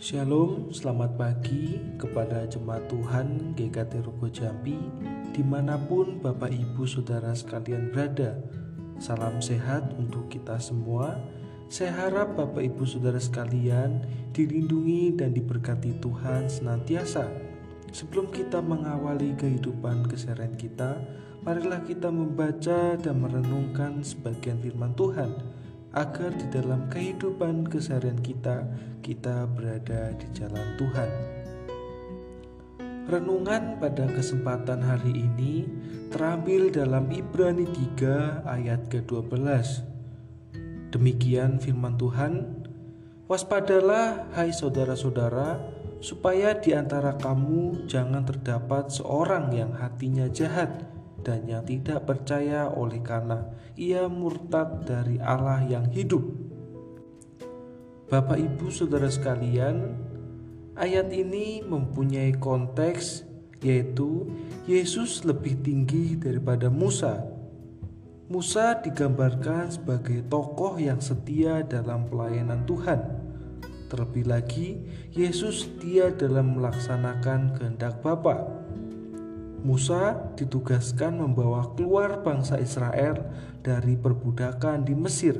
Shalom, selamat pagi kepada jemaat Tuhan GKT Rogo Jambi Di mana pun Bapak Ibu Saudara sekalian berada. Salam sehat untuk kita semua. Saya harap Bapak Ibu Saudara sekalian dilindungi dan diberkati Tuhan senantiasa. Sebelum kita mengawali kehidupan keseharian kita Marilah kita membaca dan merenungkan sebagian firman Tuhan agar di dalam kehidupan keseharian kita, kita berada di jalan Tuhan. Renungan pada kesempatan hari ini terambil dalam Ibrani 3 ayat ke-12. Demikian firman Tuhan, Waspadalah hai saudara-saudara, supaya di antara kamu jangan terdapat seorang yang hatinya jahat, dan yang tidak percaya oleh karena ia murtad dari Allah yang hidup. Bapak, ibu, saudara sekalian, ayat ini mempunyai konteks, yaitu Yesus lebih tinggi daripada Musa. Musa digambarkan sebagai tokoh yang setia dalam pelayanan Tuhan. Terlebih lagi, Yesus setia dalam melaksanakan kehendak Bapa. Musa ditugaskan membawa keluar bangsa Israel dari perbudakan di Mesir.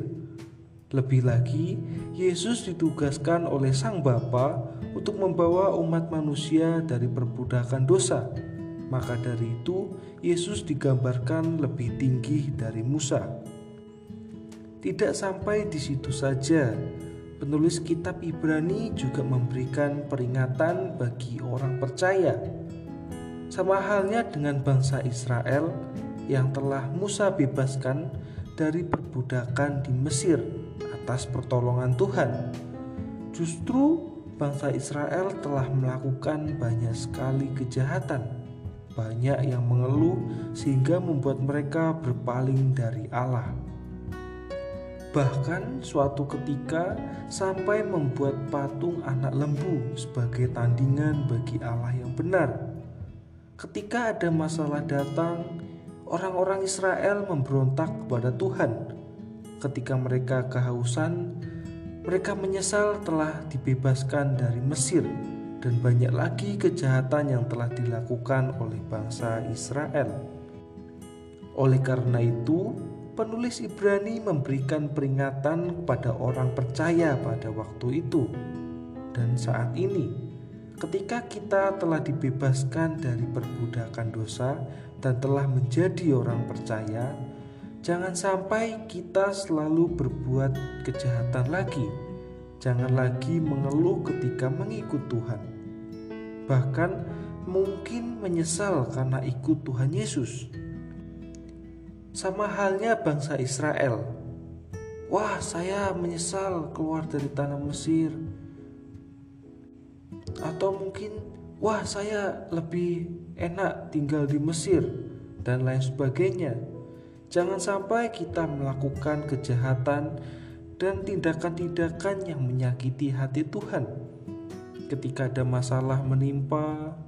Lebih lagi, Yesus ditugaskan oleh Sang Bapa untuk membawa umat manusia dari perbudakan dosa. Maka dari itu, Yesus digambarkan lebih tinggi dari Musa. Tidak sampai di situ saja, penulis kitab Ibrani juga memberikan peringatan bagi orang percaya sama halnya dengan bangsa Israel yang telah Musa bebaskan dari perbudakan di Mesir atas pertolongan Tuhan. Justru bangsa Israel telah melakukan banyak sekali kejahatan. Banyak yang mengeluh sehingga membuat mereka berpaling dari Allah. Bahkan suatu ketika sampai membuat patung anak lembu sebagai tandingan bagi Allah yang benar Ketika ada masalah datang, orang-orang Israel memberontak kepada Tuhan. Ketika mereka kehausan, mereka menyesal telah dibebaskan dari Mesir, dan banyak lagi kejahatan yang telah dilakukan oleh bangsa Israel. Oleh karena itu, penulis Ibrani memberikan peringatan kepada orang percaya pada waktu itu dan saat ini Ketika kita telah dibebaskan dari perbudakan dosa dan telah menjadi orang percaya, jangan sampai kita selalu berbuat kejahatan lagi. Jangan lagi mengeluh ketika mengikut Tuhan. Bahkan mungkin menyesal karena ikut Tuhan Yesus. Sama halnya bangsa Israel. Wah, saya menyesal keluar dari tanah Mesir atau mungkin wah saya lebih enak tinggal di Mesir dan lain sebagainya. Jangan sampai kita melakukan kejahatan dan tindakan-tindakan yang menyakiti hati Tuhan. Ketika ada masalah menimpa,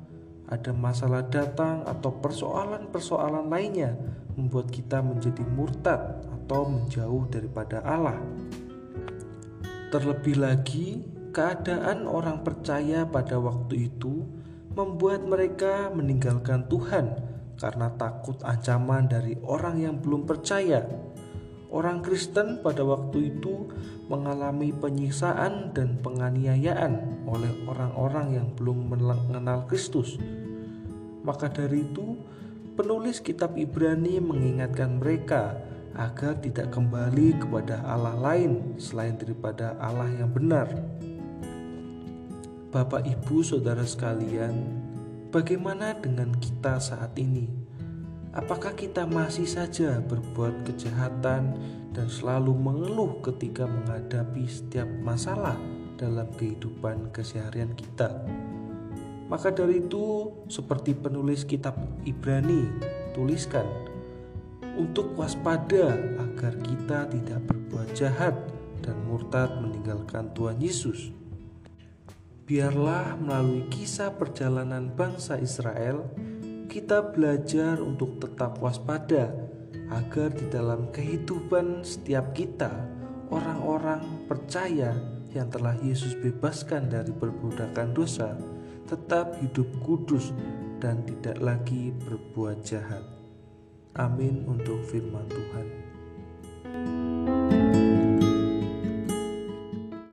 ada masalah datang atau persoalan-persoalan lainnya membuat kita menjadi murtad atau menjauh daripada Allah. Terlebih lagi, Keadaan orang percaya pada waktu itu membuat mereka meninggalkan Tuhan karena takut ancaman dari orang yang belum percaya. Orang Kristen pada waktu itu mengalami penyiksaan dan penganiayaan oleh orang-orang yang belum mengenal Kristus. Maka dari itu, penulis kitab Ibrani mengingatkan mereka agar tidak kembali kepada Allah lain selain daripada Allah yang benar. Bapak, ibu, saudara sekalian, bagaimana dengan kita saat ini? Apakah kita masih saja berbuat kejahatan dan selalu mengeluh ketika menghadapi setiap masalah dalam kehidupan keseharian kita? Maka dari itu, seperti penulis kitab Ibrani tuliskan, untuk waspada agar kita tidak berbuat jahat dan murtad meninggalkan Tuhan Yesus. Biarlah melalui kisah perjalanan bangsa Israel, kita belajar untuk tetap waspada agar di dalam kehidupan setiap kita, orang-orang percaya yang telah Yesus bebaskan dari perbudakan dosa tetap hidup kudus dan tidak lagi berbuat jahat. Amin untuk firman Tuhan.